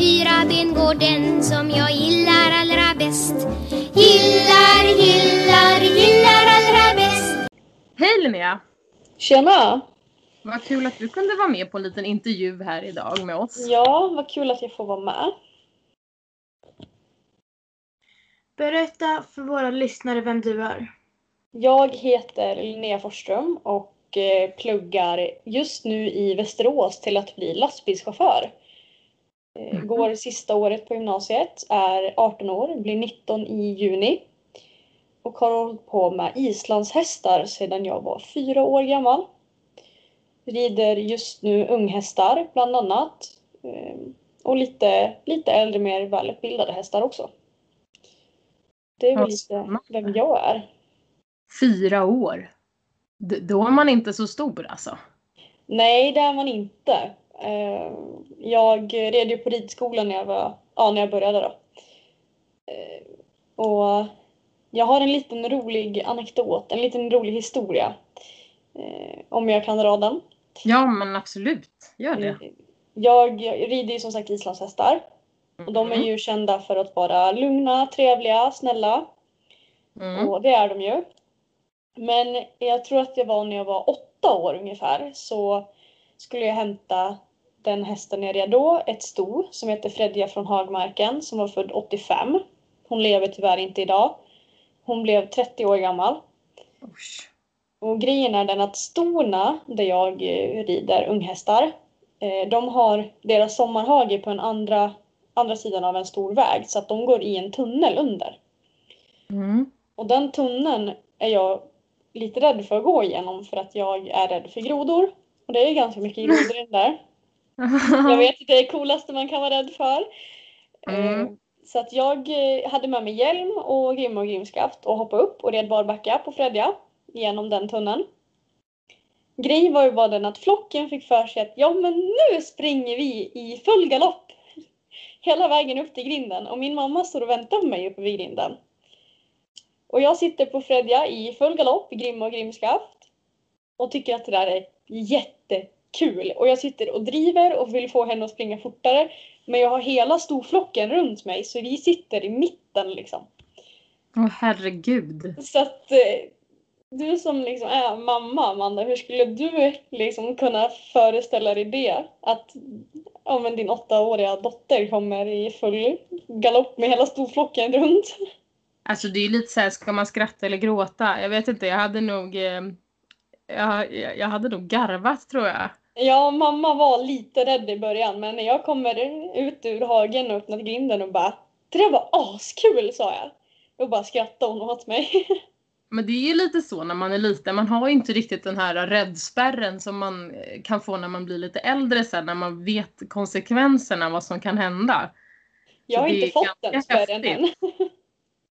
fyra ben går den som jag gillar allra bäst. Gillar, gillar, gillar allra bäst. Hej Linnea! Tjena! Vad kul att du kunde vara med på en liten intervju här idag med oss. Ja, vad kul att jag får vara med. Berätta för våra lyssnare vem du är. Jag heter Linnea Forsström och eh, pluggar just nu i Västerås till att bli lastbilschaufför. Mhm. Går sista året på gymnasiet, är 18 år, blir 19 i juni. Och har hållit på med islandshästar sedan jag var fyra år gammal. Rider just nu unghästar bland annat. Eh, Och lite, lite äldre, mer välutbildade hästar också. Det är väl lite vem jag är. Fyra år. D- då är man inte så stor alltså. Nej, det är man inte. Eh, Jag red ju på ridskolan när jag, var, ja, när jag började. Då. Eh, Och jag har en liten rolig anekdot, en liten rolig historia. Eh, Om jag kan dra den. Ja men absolut, gör det. Jag, jag rider ju som sagt islandshästar. Och de är Mm. ju kända för att vara lugna, trevliga, snälla. Mm. Och det är de ju. Men jag tror att det var när jag var åtta år ungefär så skulle jag hämta den hästen jag red då, ett sto som heter Fredja från Hagmarken som var född 85. Hon lever tyvärr inte idag. Hon blev 30 år gammal. Usch. Och grejen är den att stona där jag eh, rider unghästar, eh, de har deras sommarhage på en andra, andra sidan av en stor väg så att de går i en tunnel under. Mm. Och den tunneln är jag lite rädd för att gå igenom för att jag är rädd för grodor. Och det är ganska mycket grodor där. Jag vet det är det coolaste man kan vara rädd för. Mm. Eh, Så att jag eh, hade med mig hjälm och grimma och grimskaft och hoppade upp och red barbacka på Fredja genom den tunneln. Grejen var ju bara den att flocken fick för sig att ja men nu springer vi i full galopp hela vägen upp till grinden och min mamma står och väntar på mig uppe vid grinden. Och jag sitter på Fredja i full galopp, grimma och grimskaft och tycker att det där är jättekul. Och jag sitter och driver och vill få henne att springa fortare men jag har hela storflocken runt mig så vi sitter i mitten liksom. Åh herregud. Så att eh, du som liksom är mamma Amanda, hur skulle du liksom kunna föreställa dig det? Att ja, men din åttaåriga dotter kommer i full galopp med hela storflocken runt. Alltså det är lite så här, ska man skratta eller gråta? Jag vet inte, jag hade nog eh, jag, jag jag hade nog garvat tror jag. Ja, mamma var lite rädd i början men när jag kommer ut ur hagen och öppnat grinden och bara Det där var askul sa jag. Och bara skrattade hon åt mig. Men det är ju lite så när man är liten, man har inte riktigt den här räddspärren som man eh, kan få när man blir lite äldre sen, när man vet konsekvenserna, vad som kan hända. Jag har inte fått den spärren än.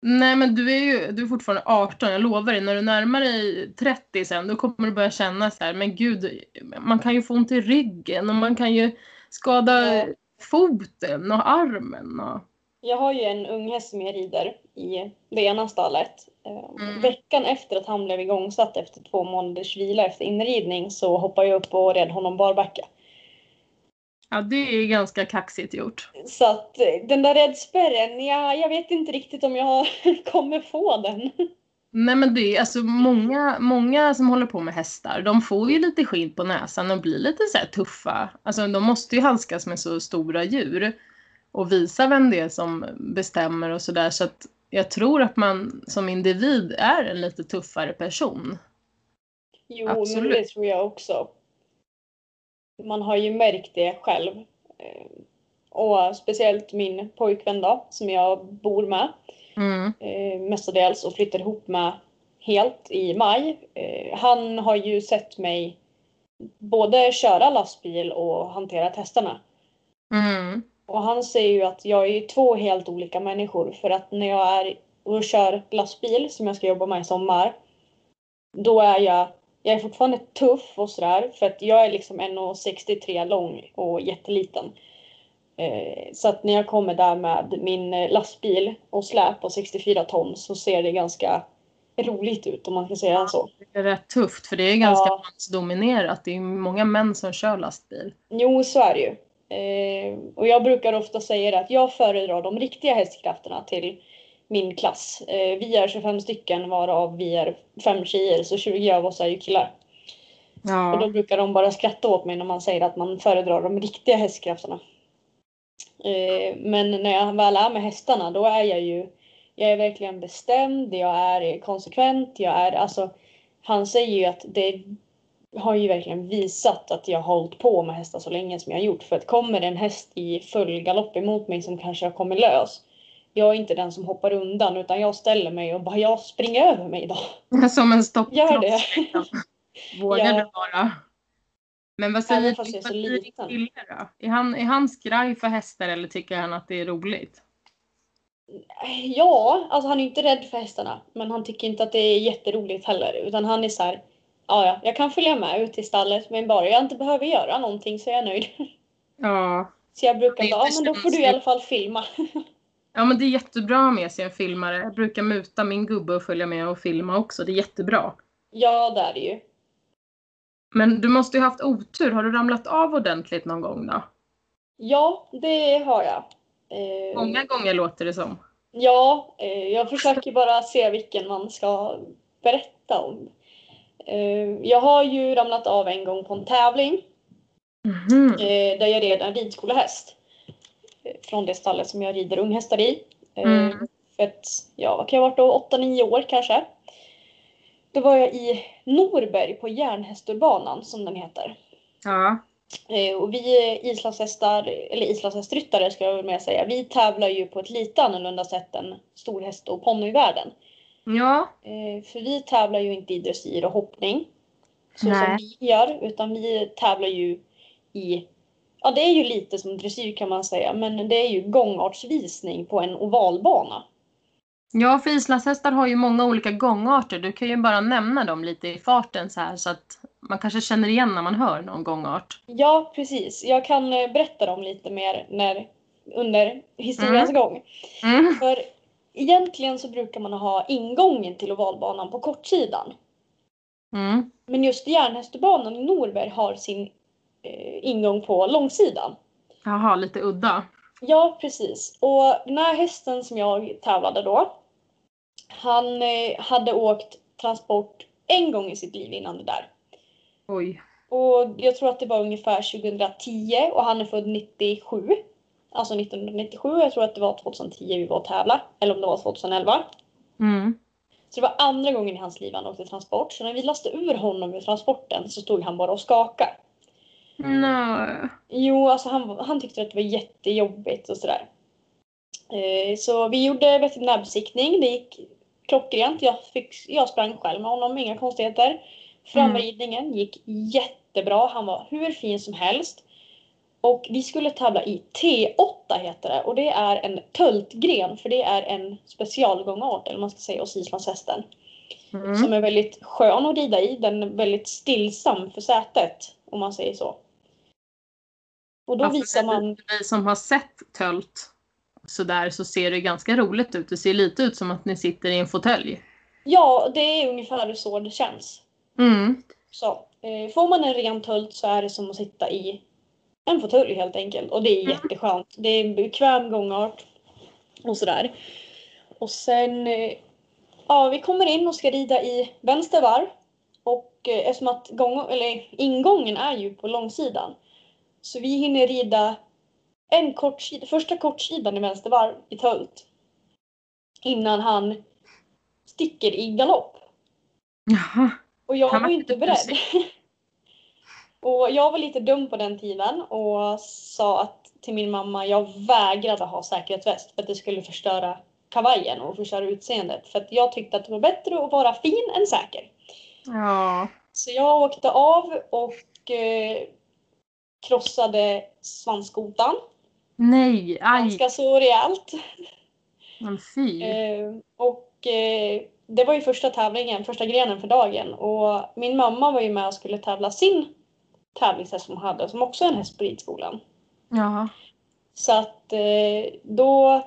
Nej men du är ju du är fortfarande 18, jag lovar dig. När du närmar dig 30 sen då kommer du börja känna så här, men gud, man kan ju få ont i ryggen och man kan ju skada Ja. foten och armen. Och... Jag har ju en ung häst som jag rider i det ena stallet. Eh, Mm. Veckan efter att han blev igångsatt efter två månaders vila efter inridning så hoppade jag upp och red honom barbacka. Ja det är ganska kaxigt gjort. Så att eh, den där räddspärren, ja, jag vet inte riktigt om jag kommer få den. Nej men det är alltså många, många som håller på med hästar, de får ju lite skit på näsan och blir lite så tuffa. Alltså de måste ju handskas med så stora djur och visa vem det är som bestämmer och sådär så att jag tror att man som individ är en lite tuffare person. Jo, men Absolut. det tror jag också. Man har ju märkt det själv. Eh, Och speciellt min pojkvän då, som jag bor med. Mm. eh, mestadels och flyttar ihop med helt i maj. Eh, han har ju sett mig både köra lastbil och hantera testerna. Mm. Och han säger ju att jag är två helt olika människor för att när jag är och kör lastbil som jag ska jobba med i sommar. Då är jag, jag är fortfarande tuff och sådär för att jag är liksom 1,63 lång och jätteliten. Eh, Så att när jag kommer där med min eh, lastbil och släp på 64 ton så ser det ganska roligt ut om man ska säga så. Det är rätt tufft för det är ganska Ja. mansdominerat. Det är många män som kör lastbil. Jo, så är det ju. Eh, och jag brukar ofta säga det att jag föredrar de riktiga hästkrafterna till min klass. Eh, vi är 25 stycken varav vi är fem tjejer så 20 av oss är ju killar. Och då Ja. brukar de bara skratta åt mig när man säger att man föredrar de riktiga hästkrafterna. Eh, men när jag väl är med hästarna då är jag ju jag är verkligen bestämd, jag är konsekvent, jag är alltså han säger ju att det har ju verkligen visat att jag har hållit på med hästar så länge som jag har gjort. För att kommer en häst i full galopp emot mig som kanske har kommit lös. Jag är inte den som hoppar undan utan jag ställer mig och bara jag springer över mig idag. Som en stoppkloss. Gör det. Vågar Ja. du vara? Men vad säger, vad din kille då? Är han, är han skraj för hästar eller tycker han att det är roligt? Ja, alltså han är inte rädd för hästarna. Men han tycker inte att det är jätteroligt heller. Utan han är så här. Ja, ja, jag kan följa med ut till stallet men bara jag inte behöver göra någonting så är jag nöjd. Ja. Så jag brukar bara, det ja men då får du i alla fall filma. Ja men det är jättebra att med sig en filmare. Jag brukar muta min gubbe och följa med och filma också. Det är jättebra. Ja, det är det ju. Men du måste ju haft otur. Har du ramlat av ordentligt någon gång då? Ja, det har jag. Eh, Många gånger låter det som. Ja, eh, jag försöker bara se vilken man ska berätta om. Eh, jag har ju ramlat av en gång på en tävling Mhm. eh, där jag red en ridskolehäst. Från det stallet som jag rider unghästar i. Eh, Mm. För att, ja vad kan jag ha varit då, 8-9 år kanske. Då var jag i Norberg på Järnhästurbanan som den heter. Ja. Eh, Och vi islandshästar, eller islandshästryttare ska jag väl mer säga, vi tävlar ju på ett lite annorlunda sätt än storhäst och ponnyvärlden. Ja. Eh, För vi tävlar ju inte i dressyr och hoppning. Så Nej. som vi gör, utan vi tävlar ju i, ja det är ju lite som dressyr kan man säga, men det är ju gångartsvisning på en ovalbana. Ja, för islandshästar har ju många olika gångarter. Du kan ju bara nämna dem lite i farten så här så att man kanske känner igen när man hör någon gångart. Ja, precis. Jag kan eh, berätta dem lite mer när, under historiens gång. Mm. För egentligen så brukar man ha ingången till ovalbanan på kortsidan. Mm. Men just Järnhästurbanan i Norberg har sin ingång på långsidan. Jaha, lite udda. Ja, precis. Och den här hästen som jag tävlade då. Han eh, hade åkt transport en gång i sitt liv innan det där. Oj. Och jag tror att det var ungefär 2010 och han är född 97. Alltså 1997. Jag tror att det var 2010 vi var och tävla. Eller om det var 2011. Mm. Så det var andra gången i hans liv han åkte transport. Så när vi lastade ur honom ur transporten så stod han bara och skakade. Nej. Jo, alltså han, han tyckte att det var jättejobbigt och sådär. Eh, så vi gjorde veterinärbesiktning. Det gick klockrent. Jag, fick, jag sprang själv med honom, inga konstigheter. Framridningen gick jättebra. Han var hur fin som helst. Och vi skulle tävla i T8 heter det. Och det är en töltgren. För det är en specialgångart, eller man ska säga, hos islandshästen. Mm. Som är väldigt skön att rida i. Den är väldigt stillsam för sätet, om man säger så. Och då Ja, för visar man... Ni som har sett tölt sådär så ser det ganska roligt ut. Det ser lite ut som att ni sitter i en fåtölj. Ja, det är ungefär så det känns. Mm. Så, eh, får man en ren tölt så är det som att sitta i en fåtölj helt enkelt. Och det är Mm. jätteskönt. Det är en bekväm gångart. Och sådär. Och sen, eh, ja vi kommer in och ska rida i vänster varv. Och eh, eftersom att gång, eller ingången är ju på långsidan. Så vi hinner rida en kortsida, första kortsidan i vänster varv i tölt. Innan han sticker i galopp. Jaha. Och jag Han var var inte beredd. och jag var lite dum på den tiden och sa att till min mamma jag vägrade ha säkerhetsväst för att det skulle förstöra kavajen och förstöra utseendet. För att jag tyckte att det var bättre att vara fin än säker. Ja. Så jag åkte av och eh, krossade svanskotan. Nej, aj. Ganska så rejält. Men fy. Eh, och eh, det var ju första tävlingen, första grenen för dagen. Och min mamma var ju med och skulle tävla sin tävlingshäst som hon hade, som också är en häst på ridskolan. Ja. Så att eh, då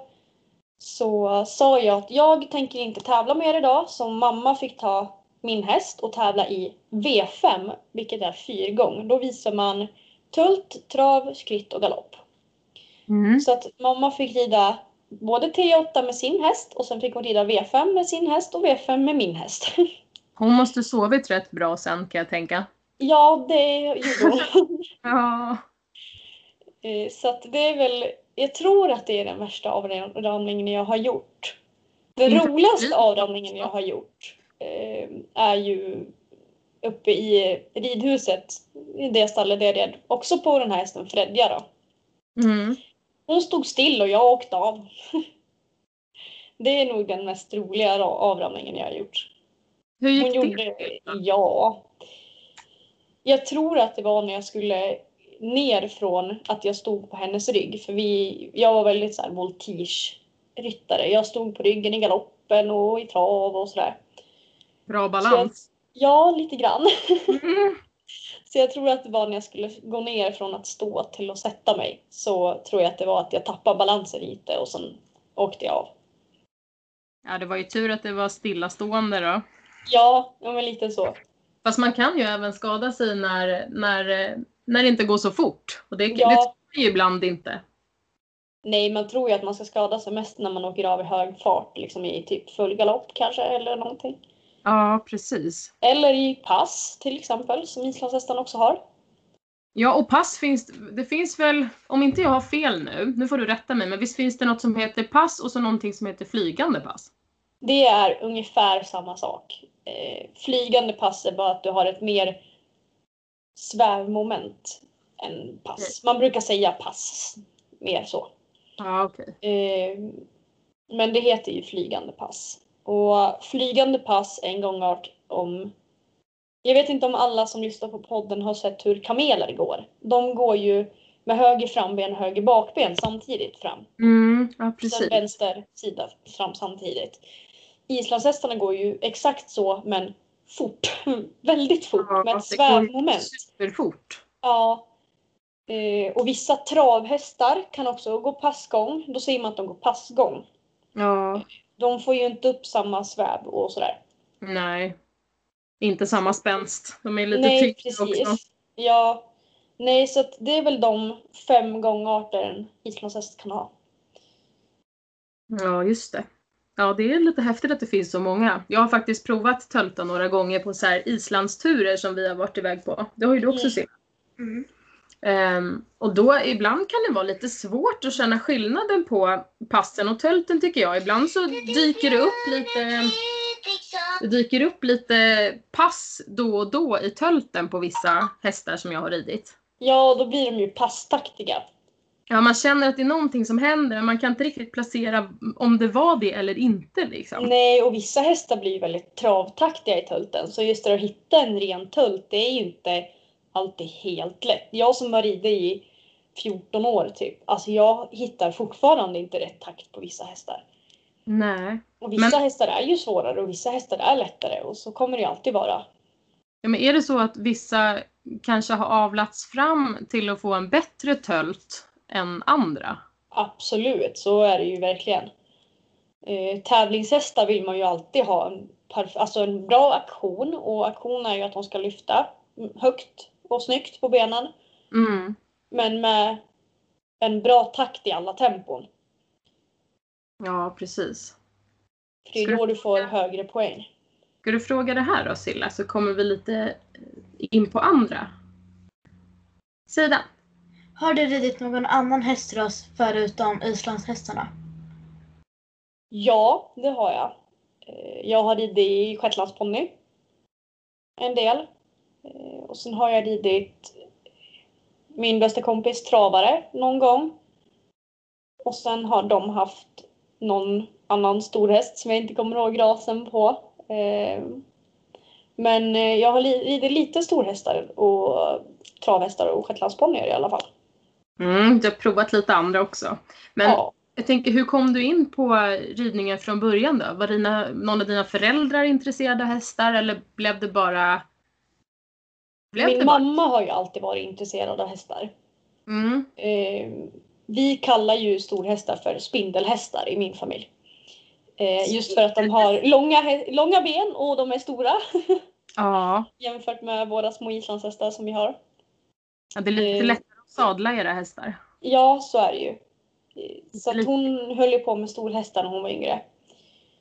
så sa jag att jag tänker inte tävla mer idag. Så mamma fick ta min häst och tävla i V5, vilket är fyrgång. Då visar man Tult, trav, skritt och galopp. Mm. Så att mamma fick rida både T8 med sin häst och sen fick hon rida V5 med sin häst och V5 med min häst. Hon måste sovit rätt bra sen kan jag tänka. ja, det gjorde hon. Ja. Eh, Så att det är väl, jag tror att det är den värsta avramningen jag har gjort. Den Inför roligaste krig avramningen jag har gjort eh, är ju uppe i ridhuset, i det stallet där jag red, också på den här hästen Fredja då. Mm. Hon stod still och jag åkte av. Det är nog den mest roliga ra- avramningen jag har gjort. Hur gick Hon det? gjorde, ja. Jag tror att det var när jag skulle ner från att jag stod på hennes rygg. För vi, jag var väldigt så här voltige-ryttare. Jag stod på ryggen i galoppen och i trav och sådär. Bra balans. Ja, lite grann. Mm. Så jag tror att det var när jag skulle gå ner från att stå till att sätta mig. Så tror jag att det var att jag tappade balansen lite och sen åkte jag av. Ja, det var ju tur att det var stillastående då. Ja, men lite så. Fast man kan ju även skada sig när, när, när det inte går så fort. Och det, det Ja. tror man ju ibland inte. Nej, man tror ju att man ska skada sig mest när man åker av i hög fart, liksom i typ full galopp kanske eller någonting. Ja, precis. Eller i pass till exempel, som islandshästarna också har. Ja, och pass finns det finns väl, om inte jag har fel nu, nu får du rätta mig, men visst finns det något som heter pass och så någonting som heter flygande pass? Det är ungefär samma sak. Eh, flygande pass är bara att du har ett mer svävmoment än pass. Man brukar säga pass, mer så. Ja, okej. Eh, men det heter ju flygande pass. Och flygande pass en gångart om... Jag vet inte om alla som lyssnar på podden har sett hur kameler går. De går ju med höger framben och höger bakben samtidigt fram. Mm, ja, Sen precis. vänster sida fram samtidigt. Islandshästarna går ju exakt så men fort. Väldigt fort Ja, med ett svävmoment. Superfort. Ja. Eh, och vissa travhästar kan också gå passgång. Då säger man att de går passgång. Ja, De får ju inte upp samma sväv och sådär. nej. Inte samma spänst. De är lite Nej, tyngre precis. också. Ja. Nej, så att det är väl de fem gångarter en islandshäst kan ha. Ja, just det. Ja, det är lite häftigt att det finns så många. Jag har faktiskt provat tölta några gånger på så här islandsturer som vi har varit iväg på. Det har ju du också Mm. sett. Mm. Ehm, och då ibland kan det vara lite svårt att känna skillnaden på passen och tölten tycker jag. Ibland så dyker det upp lite, det dyker upp lite pass då och då i tölten på vissa hästar som jag har ridit. Ja, då blir de ju passtaktiga. Ja, man känner att det är någonting som händer men man kan inte riktigt placera om det var det eller inte liksom. Nej, och vissa hästar blir ju väldigt travtaktiga i tölten. Så just det att hitta en ren tölt, det är ju inte alltid helt lätt. Jag som har ridit i 14 år typ, alltså jag hittar fortfarande inte rätt takt på vissa hästar. Nej. Och vissa Men- hästar är ju svårare och vissa hästar är lättare och så kommer det alltid vara. Ja, men är det så att vissa kanske har avlats fram till att få en bättre tölt än andra? Absolut, så är det ju verkligen. Eh, tävlingshästar vill man ju alltid ha en, alltså en bra aktion och aktion är ju att de ska lyfta högt och snyggt på benen. Mm. Men med en bra takt i alla tempon. Ja, precis. För det är då du får högre poäng. Ska du fråga det här då Silla så kommer vi lite in på andra sidan. Har du ridit någon annan hästras förutom islandshästarna? Ja, det har jag. Eh, Jag har ridit i shetlandsponny. En del. Eh, Och sen har jag ridit min bästa kompis travare någon gång. Och sen har de haft någon annan stor häst som jag inte kommer ihåg rasen på. Eh, Men eh, jag har ridit lite storhästar och travhästar och shetlandsponnyer i alla fall. Mm, du har provat lite andra också. Men Ja. jag tänker, hur kom du in på ridningen från början då? Var dina, någon av dina föräldrar intresserade av hästar eller blev det bara... Min mamma har ju alltid varit intresserad av hästar. Mm, Eh, vi kallar ju storhästar för spindelhästar i min familj. Eh, just för att de har långa, långa ben och de är stora ja, jämfört med våra små islandshästar som vi har. Ja, det är lite Eh. lättare att sadla era hästar. Ja, så är det ju. Eh, Så att hon höll ju på med storhästar när hon var yngre.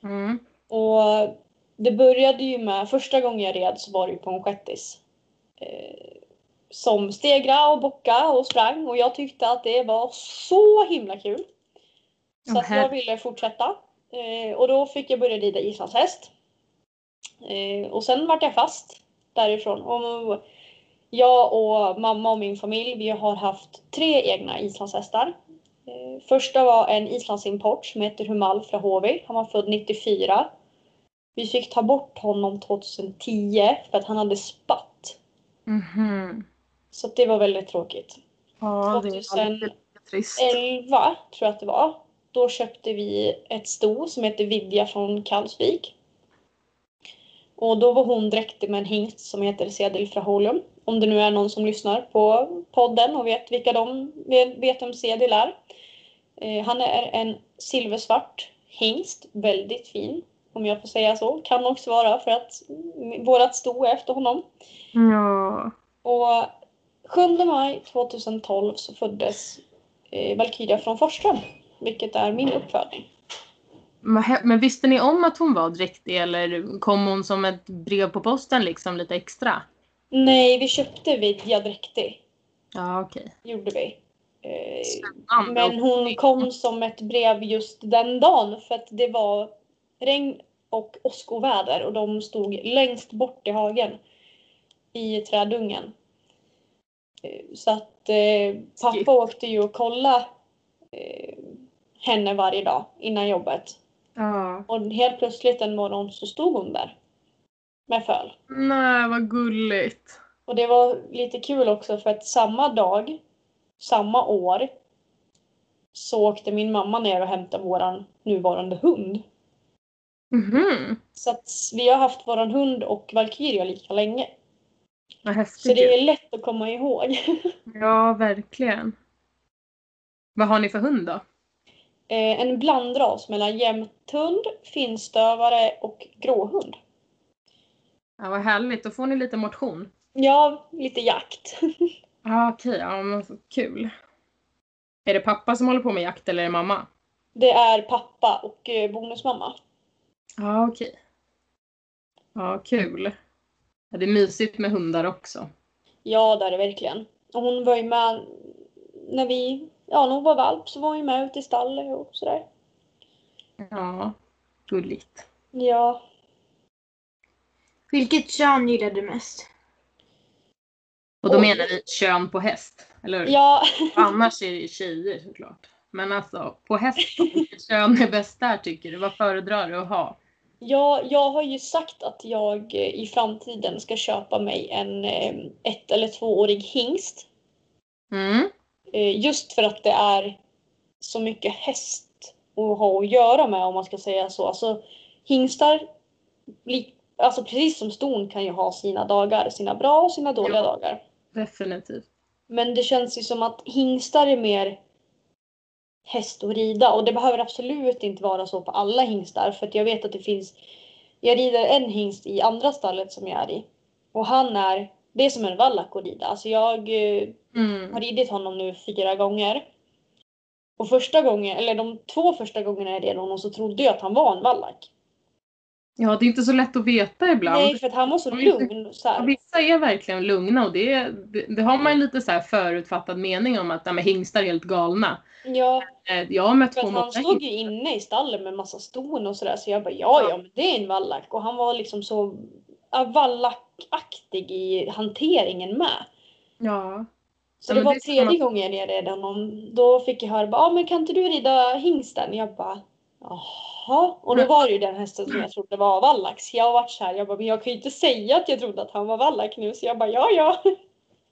Mm. Och det började ju med, första gången jag red så var det ju på en shettis. Eh, som stegra och bocka och sprang och jag tyckte att det var så himla kul. Så att jag ville fortsätta. Eh, och då fick jag börja rida islandshäst. Eh, och sen vart jag fast därifrån. Och jag och mamma och min familj, vi har haft tre egna islandshästar. Första var en islandsimport som heter Humal Frahovi. Han var född 94. Vi fick ta bort honom 2010 för att han hade spatt. Mhm. Så det var väldigt tråkigt. Ja, det är 2000 alltid lite trist. 11 tror jag att det var. Då köpte vi ett sto som heter Vidja från Kalvsvik. Och då var hon dräktig med en hingst som heter Sedel Fraholum. Om det nu är någon som lyssnar på podden och vet vilka de vet, vem Sedel är. Eh, han är en silversvart hingst, väldigt fin om jag får säga så. Kan också vara för att mm, vårat sto är efter honom. Ja. Och 7 maj 2012 så föddes eh, Valkyria från Forsström, vilket är min uppfödning. Men visste ni om att hon var dräktig eller kom hon som ett brev på posten liksom lite extra? Nej, vi köpte Vidja dräktig, Ja, okej. gjorde vi. Eh, Spännande. men hon kom som ett brev just den dagen för att det var regn och åskoväder och de stod längst bort i hagen i trädungen. Eh, Så att eh, pappa åkte ju och kollade eh, henne varje dag innan jobbet. Ja. Och helt plötsligt en morgon så stod hon där. Med föl. Nej, vad gulligt. Och det var lite kul också för att samma dag, samma år, så åkte min mamma ner och hämtade våran nuvarande hund. Mhm. Så att vi har haft våran hund och Valkyria lika länge. Vad Så det är lätt att komma ihåg. Ja, verkligen. Vad har ni för hund då? Eh, en blandras mellan jämthund, finstövare och gråhund. Ja, vad härligt. Då får ni lite motion. Ja, lite jakt. Ja, okej. Ja, men så kul. Är det pappa som håller på med jakt eller är det mamma? Det är pappa och eh, bonusmamma. Ja, okej. Ja, kul. Ja, det är mysigt med hundar också. Ja, det är det verkligen. Och hon var ju med när vi, ja när hon var valp så var hon ju med ute i stallet och sådär. Ja, gulligt. Ja, Vilket kön gillar du mest? Och då Oj. menar vi kön på häst, eller hur? ja, Annars är det ju tjejer såklart. Men alltså, på häst, vilket kön är bäst där tycker du? Vad föredrar du att ha? Ja, jag har ju sagt att jag eh, i framtiden ska köpa mig en eh, ett eller tvåårig hingst. Mm. Eh, Just för att det är så mycket häst att ha att göra med om man ska säga så. Alltså hingstar, alltså precis som ston kan ju ha sina dagar, sina bra och sina dåliga Ja. dagar. Definitivt. Men det känns ju som att hingstar är mer häst att rida och det behöver absolut inte vara så på alla hingstar för jag vet att det finns jag rider en hingst i andra stallet som jag är i och han är det är som en vallack att rida. Alltså jag eh, Mm. har ridit honom nu fyra gånger. Och första gången, eller de två första gångerna jag red honom så trodde jag att han var en vallack. Ja, det är inte så lätt att veta ibland. Nej, för att han var så lugn. Så här. vissa är verkligen lugna och det, det, det har man ju lite så här förutfattad mening om att men hingstar är helt galna. Ja, Eh, Jag har mött många han stod ju inne i stallet med massa ston och sådär så jag bara ja, ja, men det är en vallack. Och han var liksom så vallackaktig i hanteringen med. Ja. Så Ja, det var det tredje man- gången jag red honom. Då fick jag höra bara, ah, men kan inte du rida hingsten? Jag bara, jaha. Och då var det ju den hästen som jag trodde var vallax. Jag har varit så här, jag bara, men jag kan ju inte säga att jag trodde att han var vallack nu. Så jag bara, ja ja.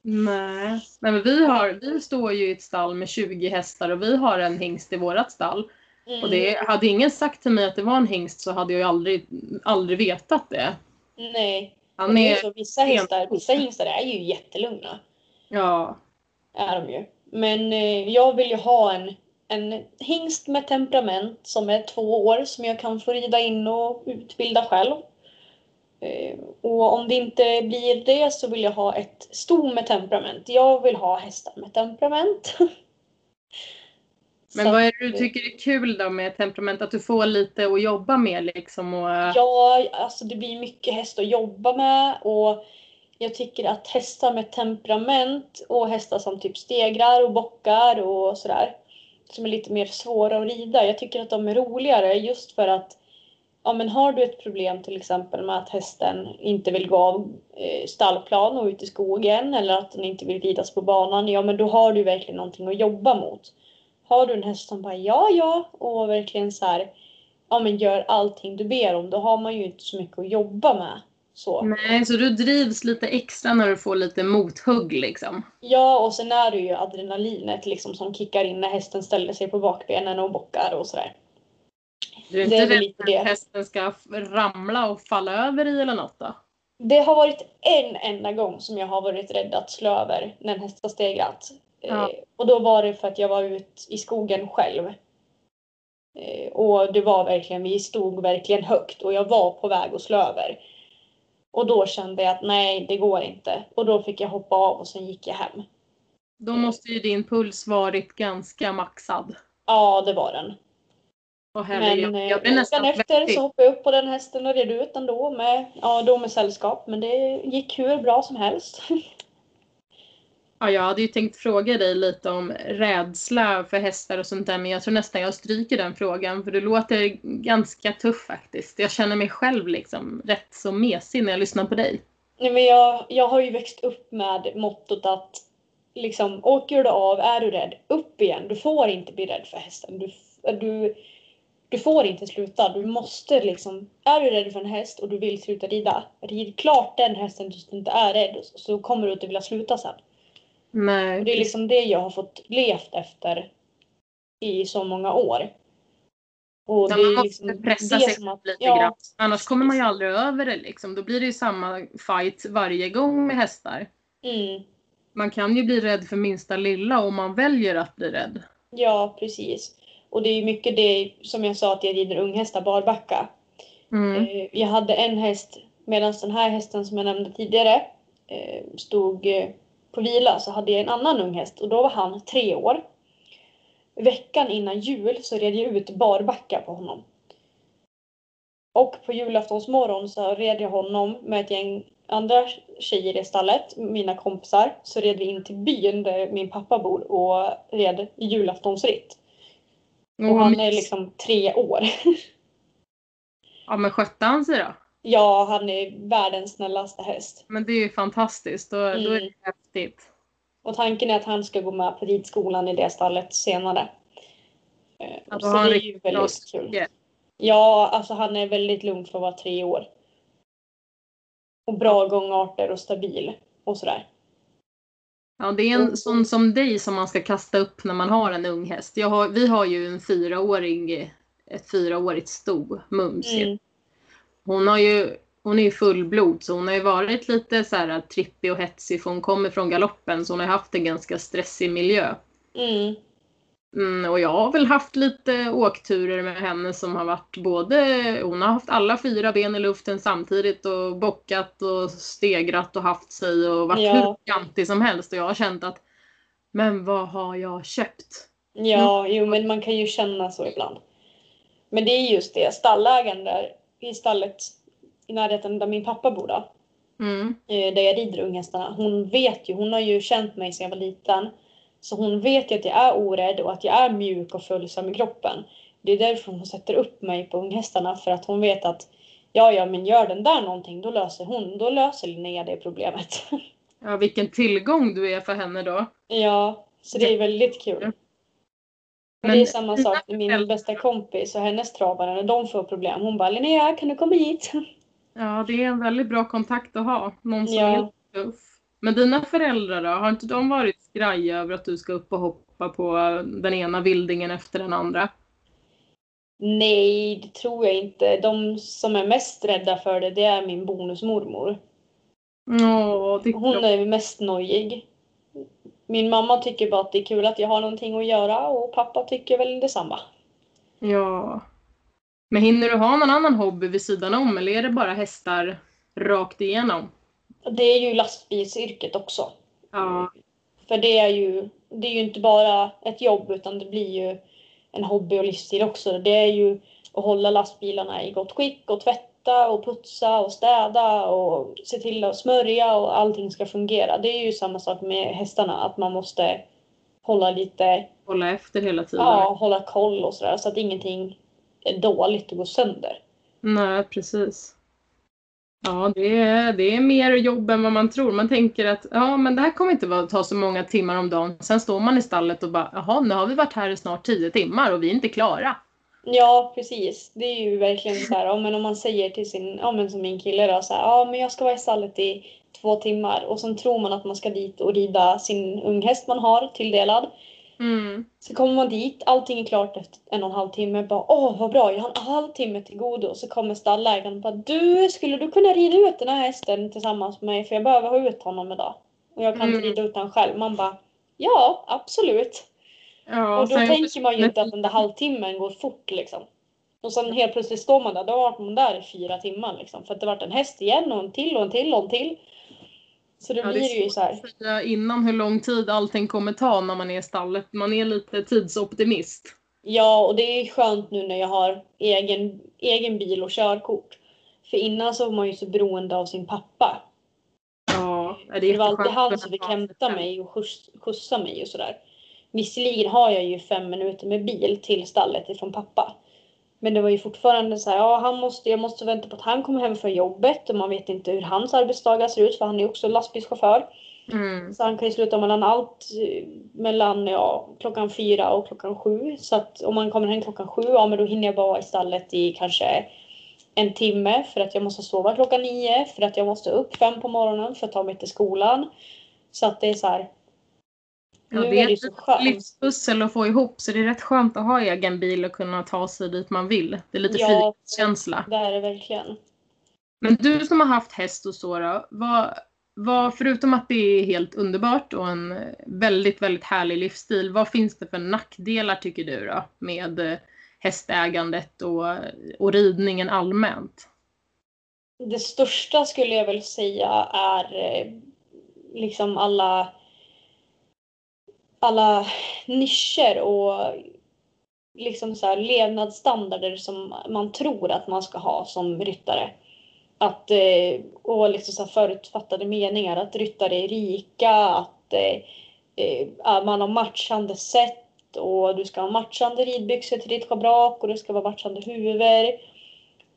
Nej. Nej men vi, har, vi står ju i ett stall med 20 hästar och vi har en hingst i vårat stall. Mm. Och det, hade ingen sagt till mig att det var en hingst så hade jag ju aldrig, aldrig vetat det. Nej. Han det är så, vissa, hingstar, vissa hingstar är ju jättelugna. ja, Är de ju. Men eh, jag vill ju ha en, en hingst med temperament som är två år som jag kan få rida in och utbilda själv. Eh, Och om det inte blir det så vill jag ha ett sto med temperament. Jag vill ha hästar med temperament. Men vad är det du tycker är kul då med temperament? Att du får lite att jobba med liksom? Och, Ja, alltså det blir mycket häst att jobba med och jag tycker att hästar med temperament och hästar som typ stegrar och bockar och sådär som är lite mer svåra att rida. Jag tycker att de är roligare just för att ja, men har du ett problem till exempel med att hästen inte vill gå av eh, stallplan och ut i skogen eller att den inte vill ridas på banan, ja men då har du verkligen någonting att jobba mot. Har du en häst som bara ja, ja och verkligen så här, ja men gör allting du ber om, då har man ju inte så mycket att jobba med. Så. Nej, så du drivs lite extra när du får lite mothugg liksom? Ja, och sen är det ju adrenalinet liksom som kickar in när hästen ställer sig på bakbenen och bockar och sådär. Du är Det inte är väl rädd för det. att hästen ska ramla och falla över i eller något då? Det har varit en enda gång som jag har varit rädd att slå över när en häst har stegrat. Ja. Eh, och då var det för att jag var ute i skogen själv. Eh, och det var verkligen, vi stod verkligen högt och jag var på väg att slå över. Och då kände jag att nej, det går inte. Och då fick jag hoppa av och sen gick jag hem. Då måste ju din puls varit ganska maxad. Ja, det var den. Och Men eh, jag nästan veckan efter så hoppade jag upp på den hästen och red ut ändå med, ja, då med sällskap. Men det gick hur bra som helst. Ja, jag hade ju tänkt fråga dig lite om rädsla för hästar och sånt där, men jag tror nästan jag stryker den frågan, för det låter ganska tuff faktiskt. Jag känner mig själv liksom rätt så mesig när jag lyssnar på dig. Nej, men jag, jag har ju växt upp med mottot att liksom, åker du av, är du rädd, upp igen. Du får inte bli rädd för hästen. Du, du, du får inte sluta. Du måste liksom, är du rädd för en häst och du vill sluta rida, rid klart den hästen tills du inte är rädd, så kommer du inte vilja sluta sen. Nej, Och det är liksom det jag har fått levt efter i så många år. Och Ja, det man måste liksom pressa sig att- lite ja, grann. Annars kommer man ju aldrig över det liksom. Då blir det ju samma fight varje gång med hästar. Mm, Man kan ju bli rädd för minsta lilla om man väljer att bli rädd. ja, precis. Och det är mycket det som jag sa att jag rider unghästar barbacka. Mm. Eh, Jag hade en häst, medan den här hästen som jag nämnde tidigare eh, stod eh, på vila så hade jag en annan ung häst och då var han tre år. Veckan innan jul så red jag ut barbacka på honom. Och på julaftonsmorgon så red jag honom med ett gäng andra tjejer i stallet, mina kompisar. Så red vi in till byn där min pappa bor och red julaftonsritt. Och han är liksom tre år. Ja men skötte han sig då? Ja, han är världens snällaste häst. Men det är ju fantastiskt. Då, då är det Mm. häftigt. Och tanken är att han ska gå med på ridskolan i det stallet senare. Ja, då så har han det är ju väldigt kul. Ja, alltså han är väldigt lugn för att vara tre år. Och bra gångarter och stabil och sådär. Ja, det är en sån som dig som man ska kasta upp när man har en ung häst. Jag har, vi har ju en fyraåring, ett fyraårigt sto, Mums. Mm. Hon, har ju, hon är ju fullblod så hon har ju varit lite så här trippig och hetsig för hon kommer från galoppen så hon har haft en ganska stressig miljö. Mm. Mm, och jag har väl haft lite åkturer med henne som har varit både, hon har haft alla fyra ben i luften samtidigt och bockat och stegrat och haft sig och varit Ja. hur kantig som helst och jag har känt att men vad har jag köpt? Ja, jo men man kan ju känna så ibland. Men det är just det, stallägaren där i stallet i närheten där min pappa bor då. Mm. eh, där jag rider unghästarna. Hon vet ju, hon har ju känt mig sedan jag var liten. Så hon vet ju att jag är orädd och att jag är mjuk och följsam i kroppen. Det är därför hon sätter upp mig på unghästarna för att hon vet att ja, ja, men gör den där någonting, då löser hon, då löser Linnea det problemet. Ja, vilken tillgång du är för henne då. ja, så det är väldigt kul. Men det är samma sak med min föräldrar- bästa kompis och hennes travare, när de får problem. Hon bara Linnea, kan du komma hit? Ja, det är en väldigt bra kontakt att ha. Någon som Ja. är tuff. Men dina föräldrar då? Har inte de varit skraja över att du ska upp och hoppa på den ena vildingen efter den andra? Nej, det tror jag inte. De som är mest rädda för det, det är min bonusmormor. Åh, det Hon är mest nojig. Min mamma tycker bara att det är kul att jag har någonting att göra och pappa tycker väl detsamma. Ja. Men hinner du ha någon annan hobby vid sidan om eller är det bara hästar rakt igenom. Det är ju lastbilsyrket också. Ja. För det är ju, det är ju inte bara ett jobb utan det blir ju en hobby och livsstil också. Det är ju att hålla lastbilarna i gott skick och tvätta och putsa och städa och se till att smörja och allting ska fungera. Det är ju samma sak med hästarna, att man måste hålla lite, Hålla efter hela tiden. ja, hålla koll och sådär så att ingenting är dåligt och går sönder. Nej, precis. Ja, det är, det är mer jobb än vad man tror. Man tänker att ja, men det här kommer inte ta så många timmar om dagen. Sen står man i stallet och bara, jaha, nu har vi varit här i snart tio timmar och vi är inte klara. Ja, precis. Det är ju verkligen så här, ja, men om man säger till sin, ja men som min kille då, så här, ja men jag ska vara i stallet i två timmar och sen tror man att man ska dit och rida sin unghäst man har tilldelad. Mm. Så kommer man dit, allting är klart efter en och en halv timme. Bara, Åh vad bra, jag har en halvtimme till godo. Så kommer stallägaren och bara Du, skulle du kunna rida ut den här hästen tillsammans med mig? För jag behöver ha ut honom idag. Och jag kan inte Mm. rida ut honom själv. Man bara Ja, absolut. Ja, och då tänker man ju inte att den där halvtimmen går fort liksom. Och sen helt plötsligt står man där, då har man där i fyra timmar liksom. För att det varit en häst igen och en till och en till och en till. Så då Ja, det blir det ju så här. säga innan hur lång tid allting kommer ta när man är i stallet. Man är lite tidsoptimist. Ja, och det är skönt nu när jag har egen, egen bil och körkort. För innan så var man ju så beroende av sin pappa. Ja, det är Det var alltid han som fick hämta mig och skjuts, skjutsa mig och sådär. Visserligen har jag ju fem minuter med bil till stallet ifrån pappa. Men det var ju fortfarande så här, ja han måste, jag måste vänta på att han kommer hem från jobbet och man vet inte hur hans arbetsdagar ser ut för han är ju också lastbilschaufför. Mm. Så han kan ju sluta mellan allt mellan ja, klockan fyra och klockan sju. Så att om man kommer hem klockan sju, ja men då hinner jag bara vara i stallet i kanske en timme för att jag måste sova klockan nio, för att jag måste upp fem på morgonen för att ta mig till skolan. Så att det är så här. Ja, det är ett livspussel att få ihop så det är rätt skönt att ha egen bil och kunna ta sig dit man vill. Det är lite Ja. frihetskänsla. Det är det verkligen. Men du som har haft häst och så då, vad, vad, förutom att det är helt underbart och en väldigt, väldigt härlig livsstil, vad finns det för nackdelar tycker du då med eh, hästägandet och, och ridningen allmänt? Det största skulle jag väl säga är eh, liksom alla alla nischer och liksom så här levnadsstandarder som man tror att man ska ha som ryttare. Att, eh, och liksom så här förutfattade meningar. Att ryttare är rika, att eh, eh, att man har matchande sätt och du ska ha matchande ridbyxor till ditt schabrak och det ska vara matchande huvud.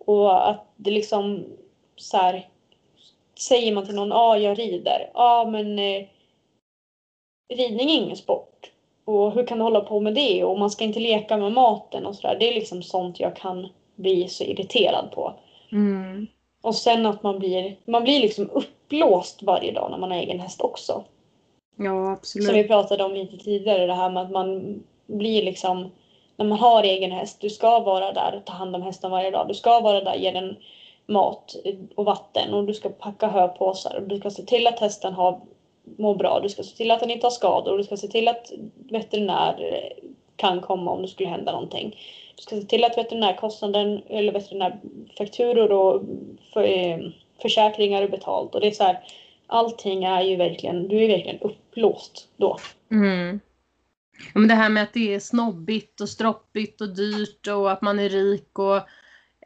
Och att det liksom så här, säger man till någon, ja ah, jag rider. Ja ah, men eh, ridning är ingen sport. Och hur kan du hålla på med det? Och man ska inte leka med maten och sådär. Det är liksom sånt jag kan bli så irriterad på. Mm. Och sen att man blir, man blir liksom uppblåst varje dag när man har egen häst också. Ja, absolut. Som vi pratade om lite tidigare, det här med att man blir liksom, när man har egen häst, du ska vara där och ta hand om hästen varje dag. Du ska vara där, ge den mat och vatten och du ska packa höpåsar och du ska se till att hästen har, mår bra. Du ska se till att den inte har skador du ska se till att veterinär kan komma om det skulle hända någonting. Du ska se till att veterinärkostnaden eller veterinärfakturor och för, eh, försäkringar är betalt. Och det är så här, allting är ju verkligen, du är verkligen uppblåst då. Mm. Ja, men det här med att det är snobbigt och stroppigt och dyrt och att man är rik och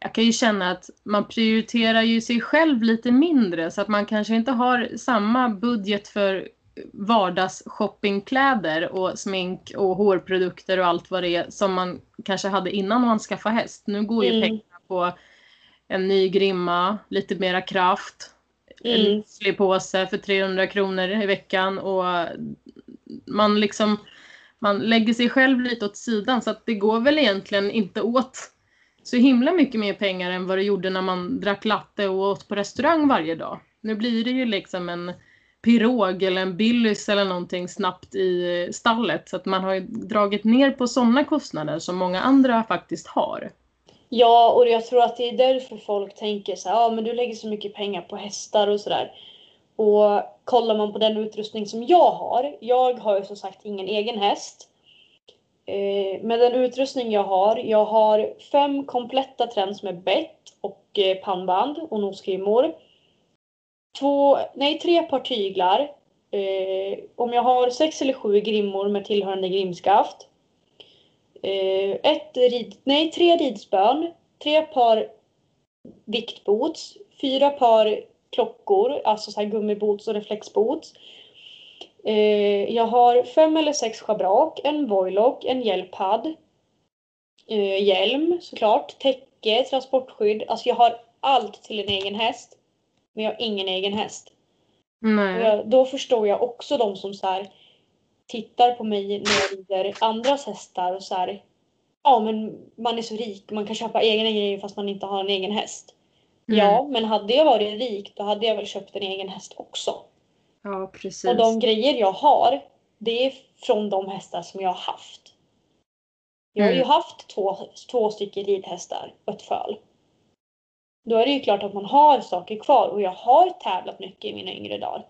jag kan ju känna att man prioriterar ju sig själv lite mindre så att man kanske inte har samma budget för vardagsshoppingkläder och smink och hårprodukter och allt vad det är som man kanske hade innan man skaffade häst. Nu går ju Mm. pengarna på en ny grimma, lite mera kraft, en Mm. müslipåse för 300 kronor i veckan och man liksom man lägger sig själv lite åt sidan så att det går väl egentligen inte åt så himla mycket mer pengar än vad det gjorde när man drack latte och åt på restaurang varje dag. Nu blir det ju liksom en pirog eller en Billys eller någonting snabbt i eh, stallet så att man har ju dragit ner på sådana kostnader som många andra faktiskt har. Ja, och jag tror att det är därför folk tänker så här, ja men du lägger så mycket pengar på hästar och sådär. Och kollar man på den utrustning som jag har, jag har ju som sagt ingen egen häst. Eh, med den utrustning jag har, jag har fem kompletta träns med bett och eh, pannband och nosgrimmor. två, nej tre par tyglar. Eh, om jag har sex eller sju grimmor med tillhörande grimskaft. Eh, ett rid, nej, tre ridspön. Tre par viktboots. Fyra par klockor, alltså så här gummiboots och reflexboots. Eh, jag har fem eller sex schabrak, en voilock, en hjälpad. Eh, hjälm såklart, täcke, transportskydd. Alltså jag har allt till en egen häst. Men jag har ingen egen häst. Jag, då förstår jag också de som så här, tittar på mig när jag rider andras hästar och så här. Ja men man är så rik, man kan köpa egna grejer fast man inte har en egen häst. Mm. Ja, men hade jag varit rik då hade jag väl köpt en egen häst också. Ja, precis. Och de grejer jag har, det är från de hästar som jag har haft. Jag har ju Mm. haft två, två stycken ridhästar och ett föl. Då är det ju klart att man har saker kvar och jag har tävlat mycket i mina yngre dagar.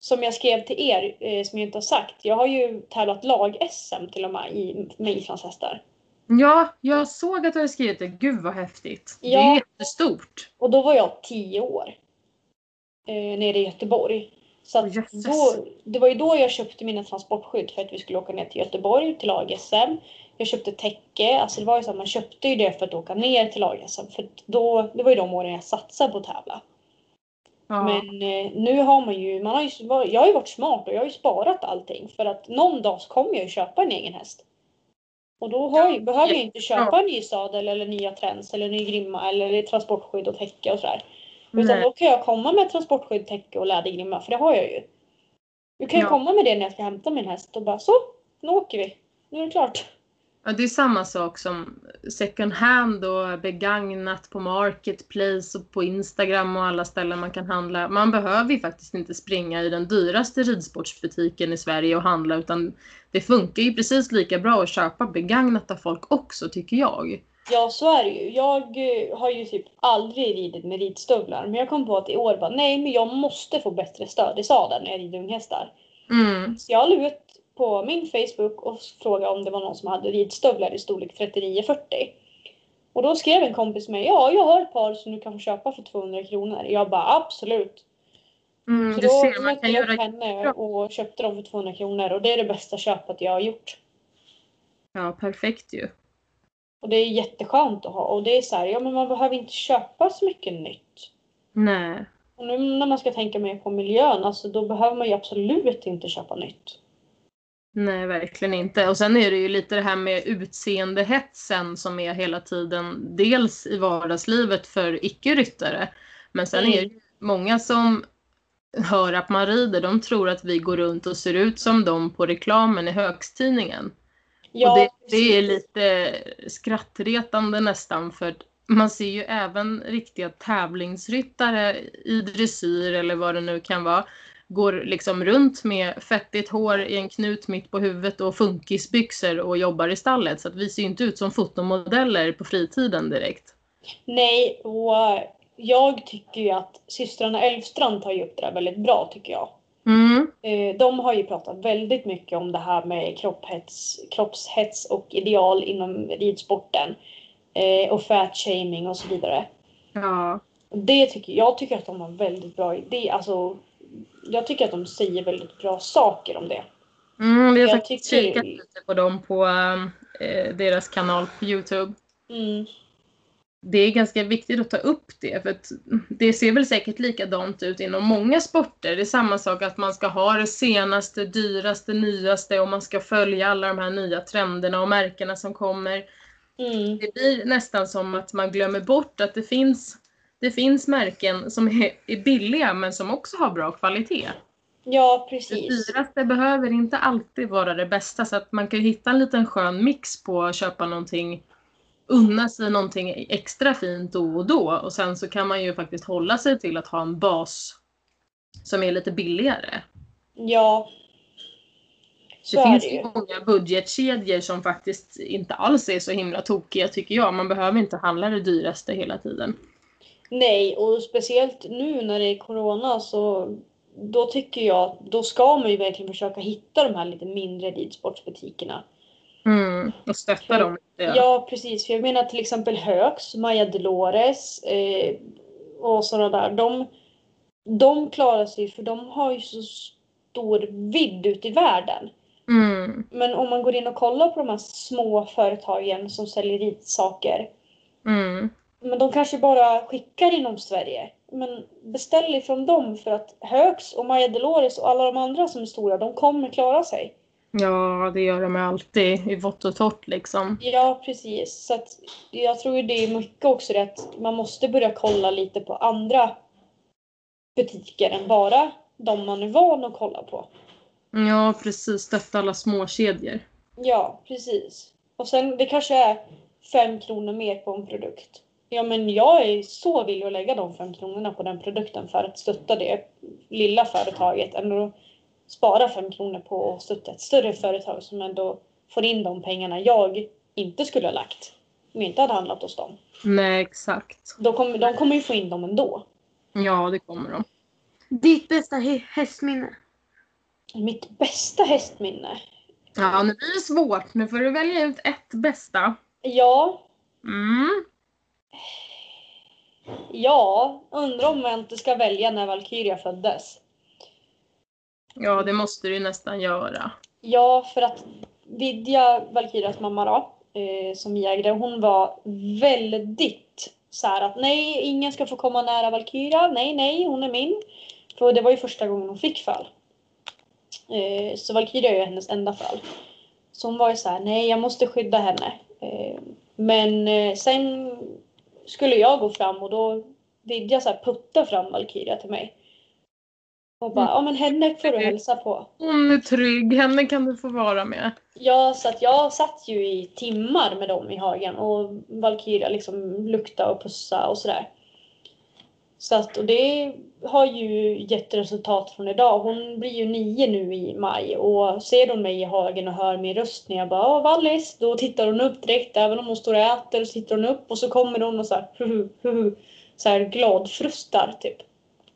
Som jag skrev till er, eh, som jag inte har sagt. Jag har ju tävlat lag-SM till och med i, med islandshästar. Ja, jag såg att du hade skrivit det. Gud vad häftigt. Det är Ja. jättestort. Och då var jag tio år. Eh, nere i Göteborg. Så att då, det var ju då jag köpte mina transportskydd för att vi skulle åka ner till Göteborg till lag-SM. Jag köpte täcke, alltså det var ju så man köpte ju det för att åka ner till lag-SM. För då, det var ju de åren jag satsade på att tävla. Ja. Men eh, nu har man ju, man har ju, jag har ju varit smart och jag har ju sparat allting. För att någon dag så kommer jag ju köpa en egen häst. Och då har jag, behöver jag inte köpa en ny sadel eller nya träns eller ny grimma eller transportskydd och täcke och sådär. Utan Nej. då kan jag komma med transportskydd, täcke och lädergrimma för det har jag ju. Du kan ju Ja. komma med det när jag ska hämta min häst och bara så, nu åker vi. Nu är det klart. Ja, det är samma sak som second hand och begagnat på Marketplace och på Instagram och alla ställen man kan handla. Man behöver ju faktiskt inte springa i den dyraste ridsportsbutiken i Sverige och handla utan det funkar ju precis lika bra att köpa begagnat av folk också tycker jag. Ja, så är det ju. Jag eh, har ju typ aldrig ridit med ridstövlar. Men jag kom på att i år bara, nej men jag måste få bättre stöd i sadeln när jag rider unghästar. Mm. Så jag la ut på min Facebook och frågade om det var någon som hade ridstövlar i storlek 39-40. Och då skrev en kompis mig, ja jag har ett par som du kan få köpa för 200 kronor. Jag bara absolut. Mm, Så då ser, man mötte kan jag göra... henne och köpte dem för 200 kronor och det är det bästa köpet jag har gjort. Ja, perfekt ju. Och det är jätteskönt att ha och det är så här, ja men man behöver inte köpa så mycket nytt. Nej. Och nu när man ska tänka mer på miljön, alltså då behöver man ju absolut inte köpa nytt. Nej, verkligen inte. Och sen är det ju lite det här med utseendehetsen som är hela tiden dels i vardagslivet för icke-ryttare. Men sen Mm. är det ju många som hör att man rider, de tror att vi går runt och ser ut som de på reklamen i högstidningen. Ja, det, det är lite skrattretande nästan för man ser ju även riktiga tävlingsryttare i dressyr eller vad det nu kan vara går liksom runt med fettigt hår i en knut mitt på huvudet och funkisbyxor och jobbar i stallet. Så att vi ser ju inte ut som fotomodeller på fritiden direkt. Nej, och jag tycker ju att systrarna Elfstrand tar ju upp det där väldigt bra tycker jag. Mm. Eh, De har ju pratat väldigt mycket om det här med kropphets, kroppshets och ideal inom ridsporten. Eh, Och fat shaming och så vidare. Ja. Det tycker, jag tycker att de har väldigt bra idé. Alltså, jag tycker att de säger väldigt bra saker om det. Mm, vi har Jag faktiskt tycker- kikat lite på dem på eh, deras kanal på Youtube. Mm. Det är ganska viktigt att ta upp det. För att det ser väl säkert likadant ut inom många sporter. Det är samma sak att man ska ha det senaste, dyraste, nyaste och man ska följa alla de här nya trenderna och märkena som kommer. Mm. Det blir nästan som att man glömmer bort att det finns, det finns märken som är, billiga men som också har bra kvalitet. Ja, Det precis. dyraste behöver inte alltid vara det bästa så att man kan hitta en liten skön mix på att köpa någonting unna sig någonting extra fint då och då och sen så kan man ju faktiskt hålla sig till att ha en bas som är lite billigare. Ja. Så det finns det ju ju. många budgetkedjor som faktiskt inte alls är så himla tokiga tycker jag. Man behöver inte handla det dyraste hela tiden. Nej, och speciellt nu när det är corona så då tycker jag då ska man ju verkligen försöka hitta de här lite mindre ridsportsbutikerna. Mm, och stötta dem lite. Ja, precis. För jag menar till exempel Högs, Maja Dolores eh, och sådana där. De, de klarar sig för de har ju så stor vidd ute i världen. Mm. Men om man går in och kollar på de här små företagen som säljer ritsaker. Mm. Men de kanske bara skickar inom Sverige. Men beställ ifrån dem för att Högs och Maja Delores och alla de andra som är stora, de kommer klara sig. Ja, det gör de alltid i vått och torrt liksom. Ja, precis. Så jag tror ju det är mycket också det att man måste börja kolla lite på andra butiker än bara de man är van att kolla på. Ja, precis. Stötta alla småkedjor. Ja, precis. Och sen det kanske är fem kronor mer på en produkt. Ja, men jag är så villig att lägga de fem kronorna på den produkten för att stötta det lilla företaget än att spara fem kronor på att stötta ett större företag som ändå får in de pengarna jag inte skulle ha lagt om jag inte hade handlat hos dem. Nej, exakt. De kommer, de kommer ju få in dem ändå. Ja, det kommer de. Ditt bästa hä- hästminne? Mitt bästa hästminne? Ja, nu blir det svårt. Nu får du välja ut ett bästa. Ja, Mm. ja, undrar om jag inte ska välja när Valkyria föddes. Ja, det måste du ju nästan göra. Ja, för att Vidja, Valkyrias mamma då, eh, som vi ägde, hon var väldigt så här att nej, ingen ska få komma nära Valkyria. Nej, nej, hon är min. För det var ju första gången hon fick föl. Eh, så Valkyria är ju hennes enda föl. Så hon var ju så här, nej, jag måste skydda henne. Eh, men eh, sen skulle jag gå fram och då Vidja så här putta fram Valkyria till mig. Och bara, ja men henne får du hälsa på. Hon är trygg. Henne kan du få vara med. Ja, så att jag satt ju i timmar med dem i hagen och Valkyria liksom lukta och pussa och sådär. Så att, och det har ju gett resultat från idag. Hon blir ju nio nu i maj och ser hon mig i hagen och hör min röst när jag bara Åh, Vallis, då tittar hon upp direkt. Även om hon står och äter så tittar hon upp och så kommer hon och så här, huhu, huhu, så här gladfrustar typ.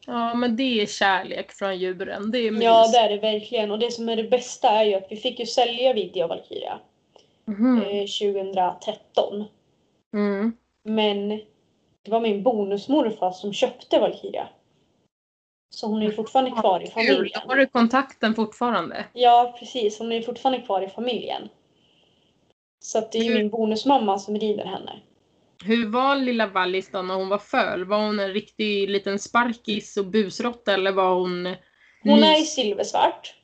Ja, men det är kärlek från djuren. Det är mys. Ja, det är det verkligen. Och det som är det bästa är ju att vi fick ju sälja Vidja och Valkyria eh, 2013. Mm. Men det var min bonusmorfar som köpte Valkyria. Så hon är ju fortfarande kvar i familjen. Har du kontakten fortfarande? Ja, precis. Hon är fortfarande kvar i familjen. Så det är ju Hur- min bonusmamma som rider henne. Hur var lilla Wallis då när hon var föl? Var hon en riktig liten sparkis och busråtta eller var hon Hon är silversvart.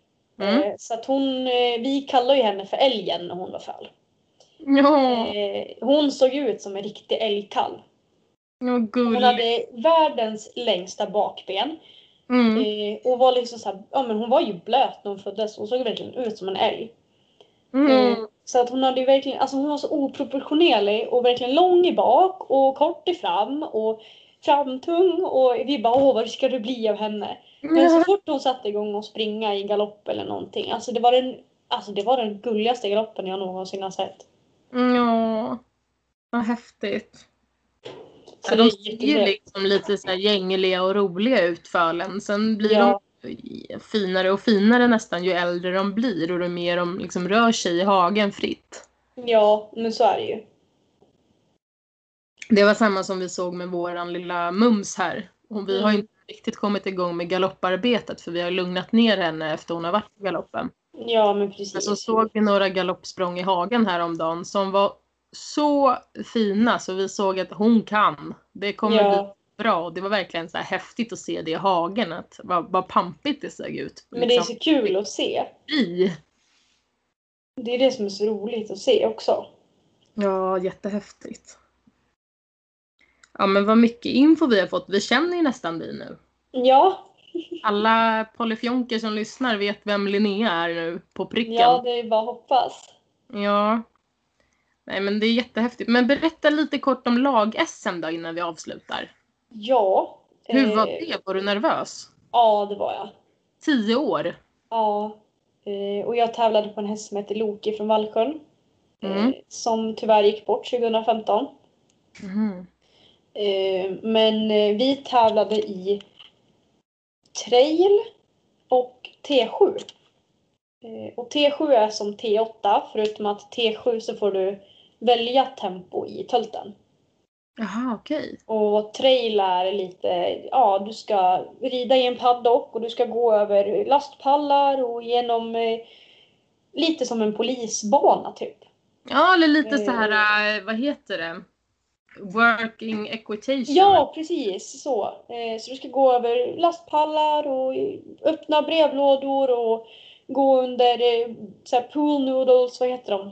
Mm. Eh, Så att hon, eh, vi kallar ju henne för älgen när hon var föl. Ja, Eh, Hon såg ut som en riktig älgkalv. ja Hon hade världens längsta bakben. Mm. Och var liksom så här, ja men hon var ju blöt när hon föddes. Hon såg verkligen ut som en älg. Mm. Så att hon hade ju verkligen, alltså hon var så oproportionerlig och verkligen lång i bak och kort i fram och framtung och vi bara åh vad ska det bli av henne? Men så fort hon satte igång och springa i galopp eller någonting, alltså det var den, alltså det var den gulligaste galoppen jag någonsin har sett. Ja, vad häftigt. Så Ja, det de ser ju liksom lite så här gängliga och roliga ut fölen. Sen blir Ja. Finare och finare nästan ju äldre de blir och ju mer de liksom rör sig i hagen fritt. Ja, men så är det ju. Det var samma som vi såg med våran lilla Mums här. Och vi har Mm. inte riktigt kommit igång med galopparbetet för vi har lugnat ner henne efter hon har varit i galoppen. Ja, men precis. Men så såg vi några galoppsprång i hagen häromdagen som var så fina så vi såg att hon kan. Det kommer bli ja, bra och det var verkligen så här häftigt att se det i hagen. Att vad, vad pampigt det såg ut. men det är liksom, så kul att se. i. Det är det som är så roligt att se också. Ja, jättehäftigt. Ja men vad mycket info vi har fått. Vi känner ju nästan dig nu. Ja, Alla polyfjonker som lyssnar vet vem Linnea är nu på pricken. ja det är bara att hoppas. Ja. Nej men det är jättehäftigt. Men berätta lite kort om lag-SM då innan vi avslutar. Ja. Hur var eh, det? Var du nervös? Ja, det var jag. Tio år? Ja. Eh, och jag tävlade på en häst som heter Loki från Vallsjön. Mm. Eh, som tyvärr gick bort 2015. Mhm. Eh, men vi tävlade i trail och T7. Eh, och T7 är som T8 förutom att T7 så får du välja tempo i tölten. Jaha, okej. Och trail är lite, ja du ska rida i en paddock och du ska gå över lastpallar och genom eh, lite som en polisbana typ. Ja, eller lite så här, äh, vad heter det? Working equitation. Ja, precis så. Eh, så du ska gå över lastpallar och öppna brevlådor och gå under eh, så här pool noodles, vad heter de?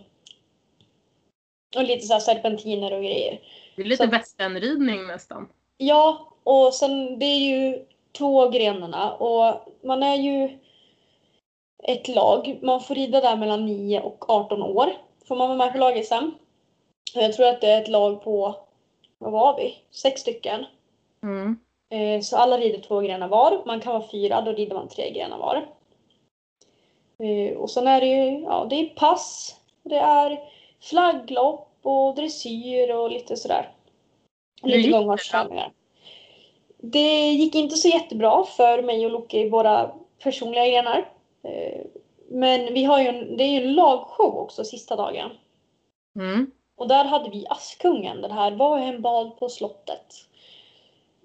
Och lite så här serpentiner och grejer. Det är lite västernridning nästan. Ja, och sen det är ju två grenarna och man är ju ett lag. Man får rida där mellan 9 och 18 år. Får man vara med på lag-SM. Jag tror att det är ett lag på, vad var vi? Sex stycken. Mm. Eh, Så alla rider två grenar var. Man kan vara fyra, då rider man tre grenar var. Eh, Och sen är det ju, ja det är pass, det är flagglopp och dressyr och lite sådär. Gick Lite det gångmatchträningar. Det gick inte så jättebra för mig och Loke i våra personliga grenar. Eh, Men vi har ju en, det är ju en lagshow också sista dagen. Mm. Och där hade vi Askungen, den här Vad är en bad på slottet?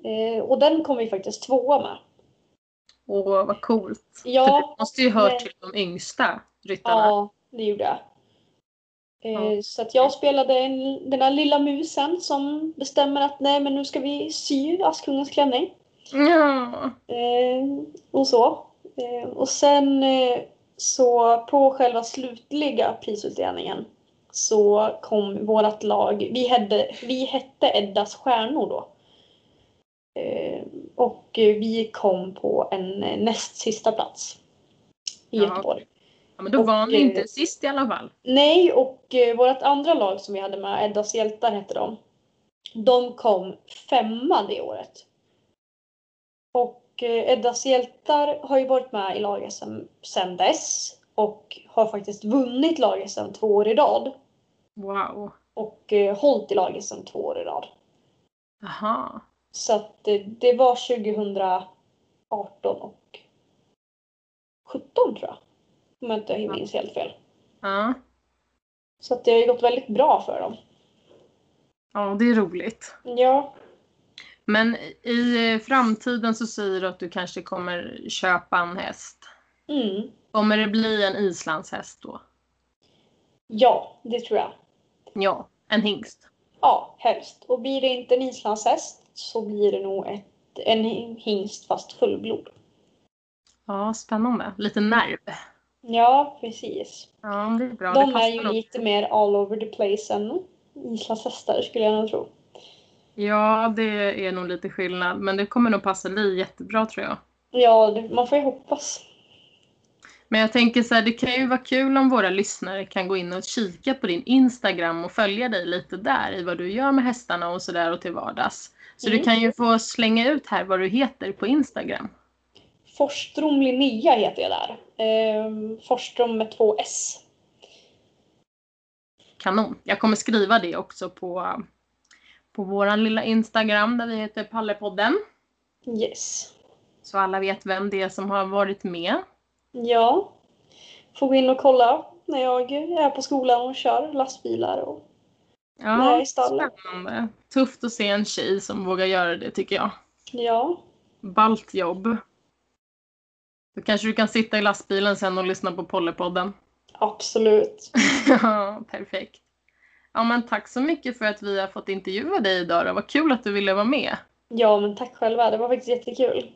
Eh, och den kom vi faktiskt tvåa med. Åh, vad coolt. Ja, du måste ju hört men- till de yngsta ryttarna. ja det gjorde jag. Eh, Ja. Så att jag spelade en, den där lilla musen som bestämmer att nej men nu ska vi sy Askungens klänning. Ja. Eh, och så. Eh, och sen eh, så på själva slutliga prisutdelningen så kom vårt lag, vi hette, vi hette Eddas stjärnor då. Eh, och eh, vi kom på en eh, näst sista plats i. Göteborg. Ja, men då Och, var ni eh, inte sist i alla fall. Nej, och eh, vårt andra lag som vi hade med, Eddas hjältar hette de. De kom femma det året. Och eh, Eddas hjältar har ju varit med i lag-SM sedan dess. Och har faktiskt vunnit lag-SM två år i rad. Wow. Och eh, hållit i lag-SM två år i rad. Jaha. Så att eh, det var 2018 och 17 tror jag. Om jag inte minns helt fel. Ja. Så att det har ju gått väldigt bra för dem. ja, det är roligt. Ja, Men i framtiden så säger du att du kanske kommer köpa en häst. mm. Kommer det bli en islandshäst då? ja det tror jag. Ja, en hingst. Ja, helst. Och blir det inte en islandshäst så blir det nog ett, en hingst fast fullblod. Ja, spännande. Lite nerv. Ja, precis. Ja, det är bra. De det är ju nog. lite mer all over the place än islandshästar skulle jag nog tro. Ja, det är nog lite skillnad. Men det kommer nog passa dig jättebra tror jag. Ja, det, man får ju hoppas. Men jag tänker så här, det kan ju vara kul om våra lyssnare kan gå in och kika på din Instagram och följa dig lite där i vad du gör med hästarna och sådär och till vardags. Så Mm. du kan ju få slänga ut här vad du heter på Instagram. Forstrom Linnea heter jag där. Ehm, Forstrom med två S. Kanon. Jag kommer skriva det också på, på våran lilla Instagram där vi heter Pallepodden. Yes. Så alla vet vem det är som har varit med. Ja. Får gå in och kolla när jag är på skolan och kör lastbilar. Och... Ja, Nej, i stallet. spännande. Tufft att se en tjej som vågar göra det tycker jag. Ja. Ballt jobb. Då kanske du kan sitta i lastbilen sen och lyssna på Pollepodden. Absolut. Ja, perfekt. Ja, men tack så mycket för att vi har fått intervjua dig idag. Det var kul att du ville vara med. Ja, men tack själva. Det var faktiskt jättekul.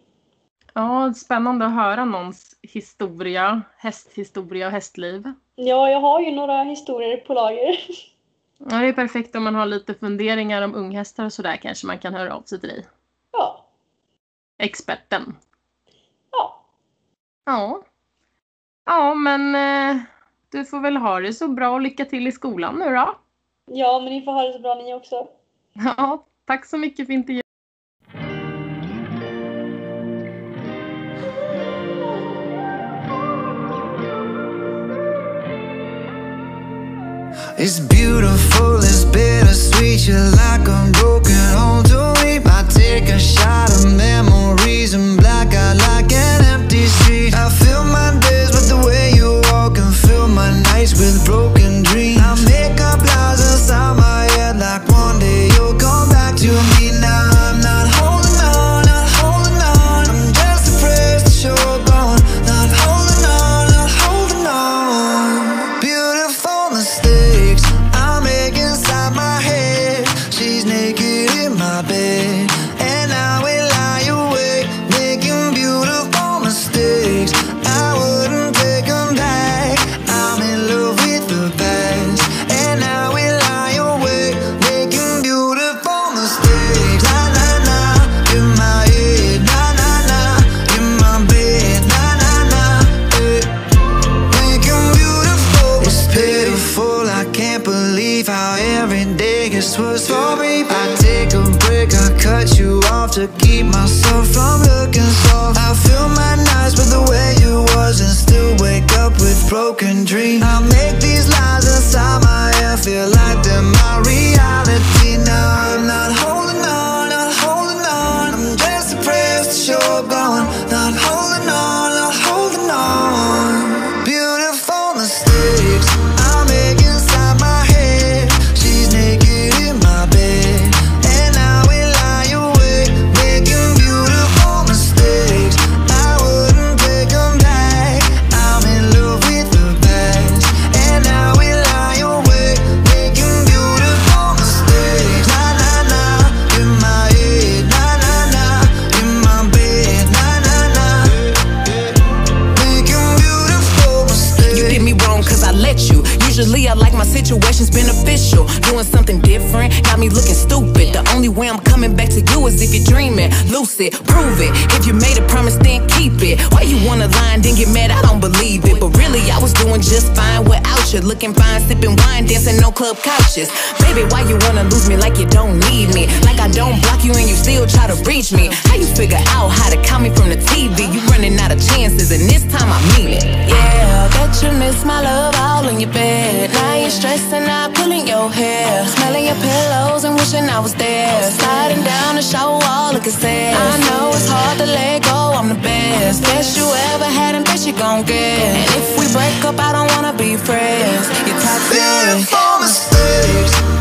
Ja, spännande att höra någons historia, hästhistoria och hästliv. Ja, jag har ju några historier på lager. Ja, det är perfekt om man har lite funderingar om unghästar och sådär kanske man kan höra av sig till dig. Ja. Experten. Ja. Ja. Men eh, du får väl ha det så bra och lycka till i skolan nu då. Ja, men ni får ha det så bra ni också. Ja, tack så mycket för intervjun. It's beautiful, it's bittersweet. You're like a broken home to me. I take a shot of memories then get mad? I don't believe it. But really, I was doing just fine you. Looking fine, sipping wine, dancing no club couches. Baby, why you wanna lose me like you don't need me? Like I don't block you and you still try to reach me. How you figure out how to call me from the TV? You running out of chances, and this time I mean it. Yeah, bet you miss my love all in your bed. Now you're stressing out, pulling your hair, smelling your pillows and wishing I was there. Sliding down the show wall, looking sad. I know it's hard to let go. I'm the best, best you ever had, and best you gon' get. And if we break up, I don't wanna be friends. You're toxic. Beautiful mistakes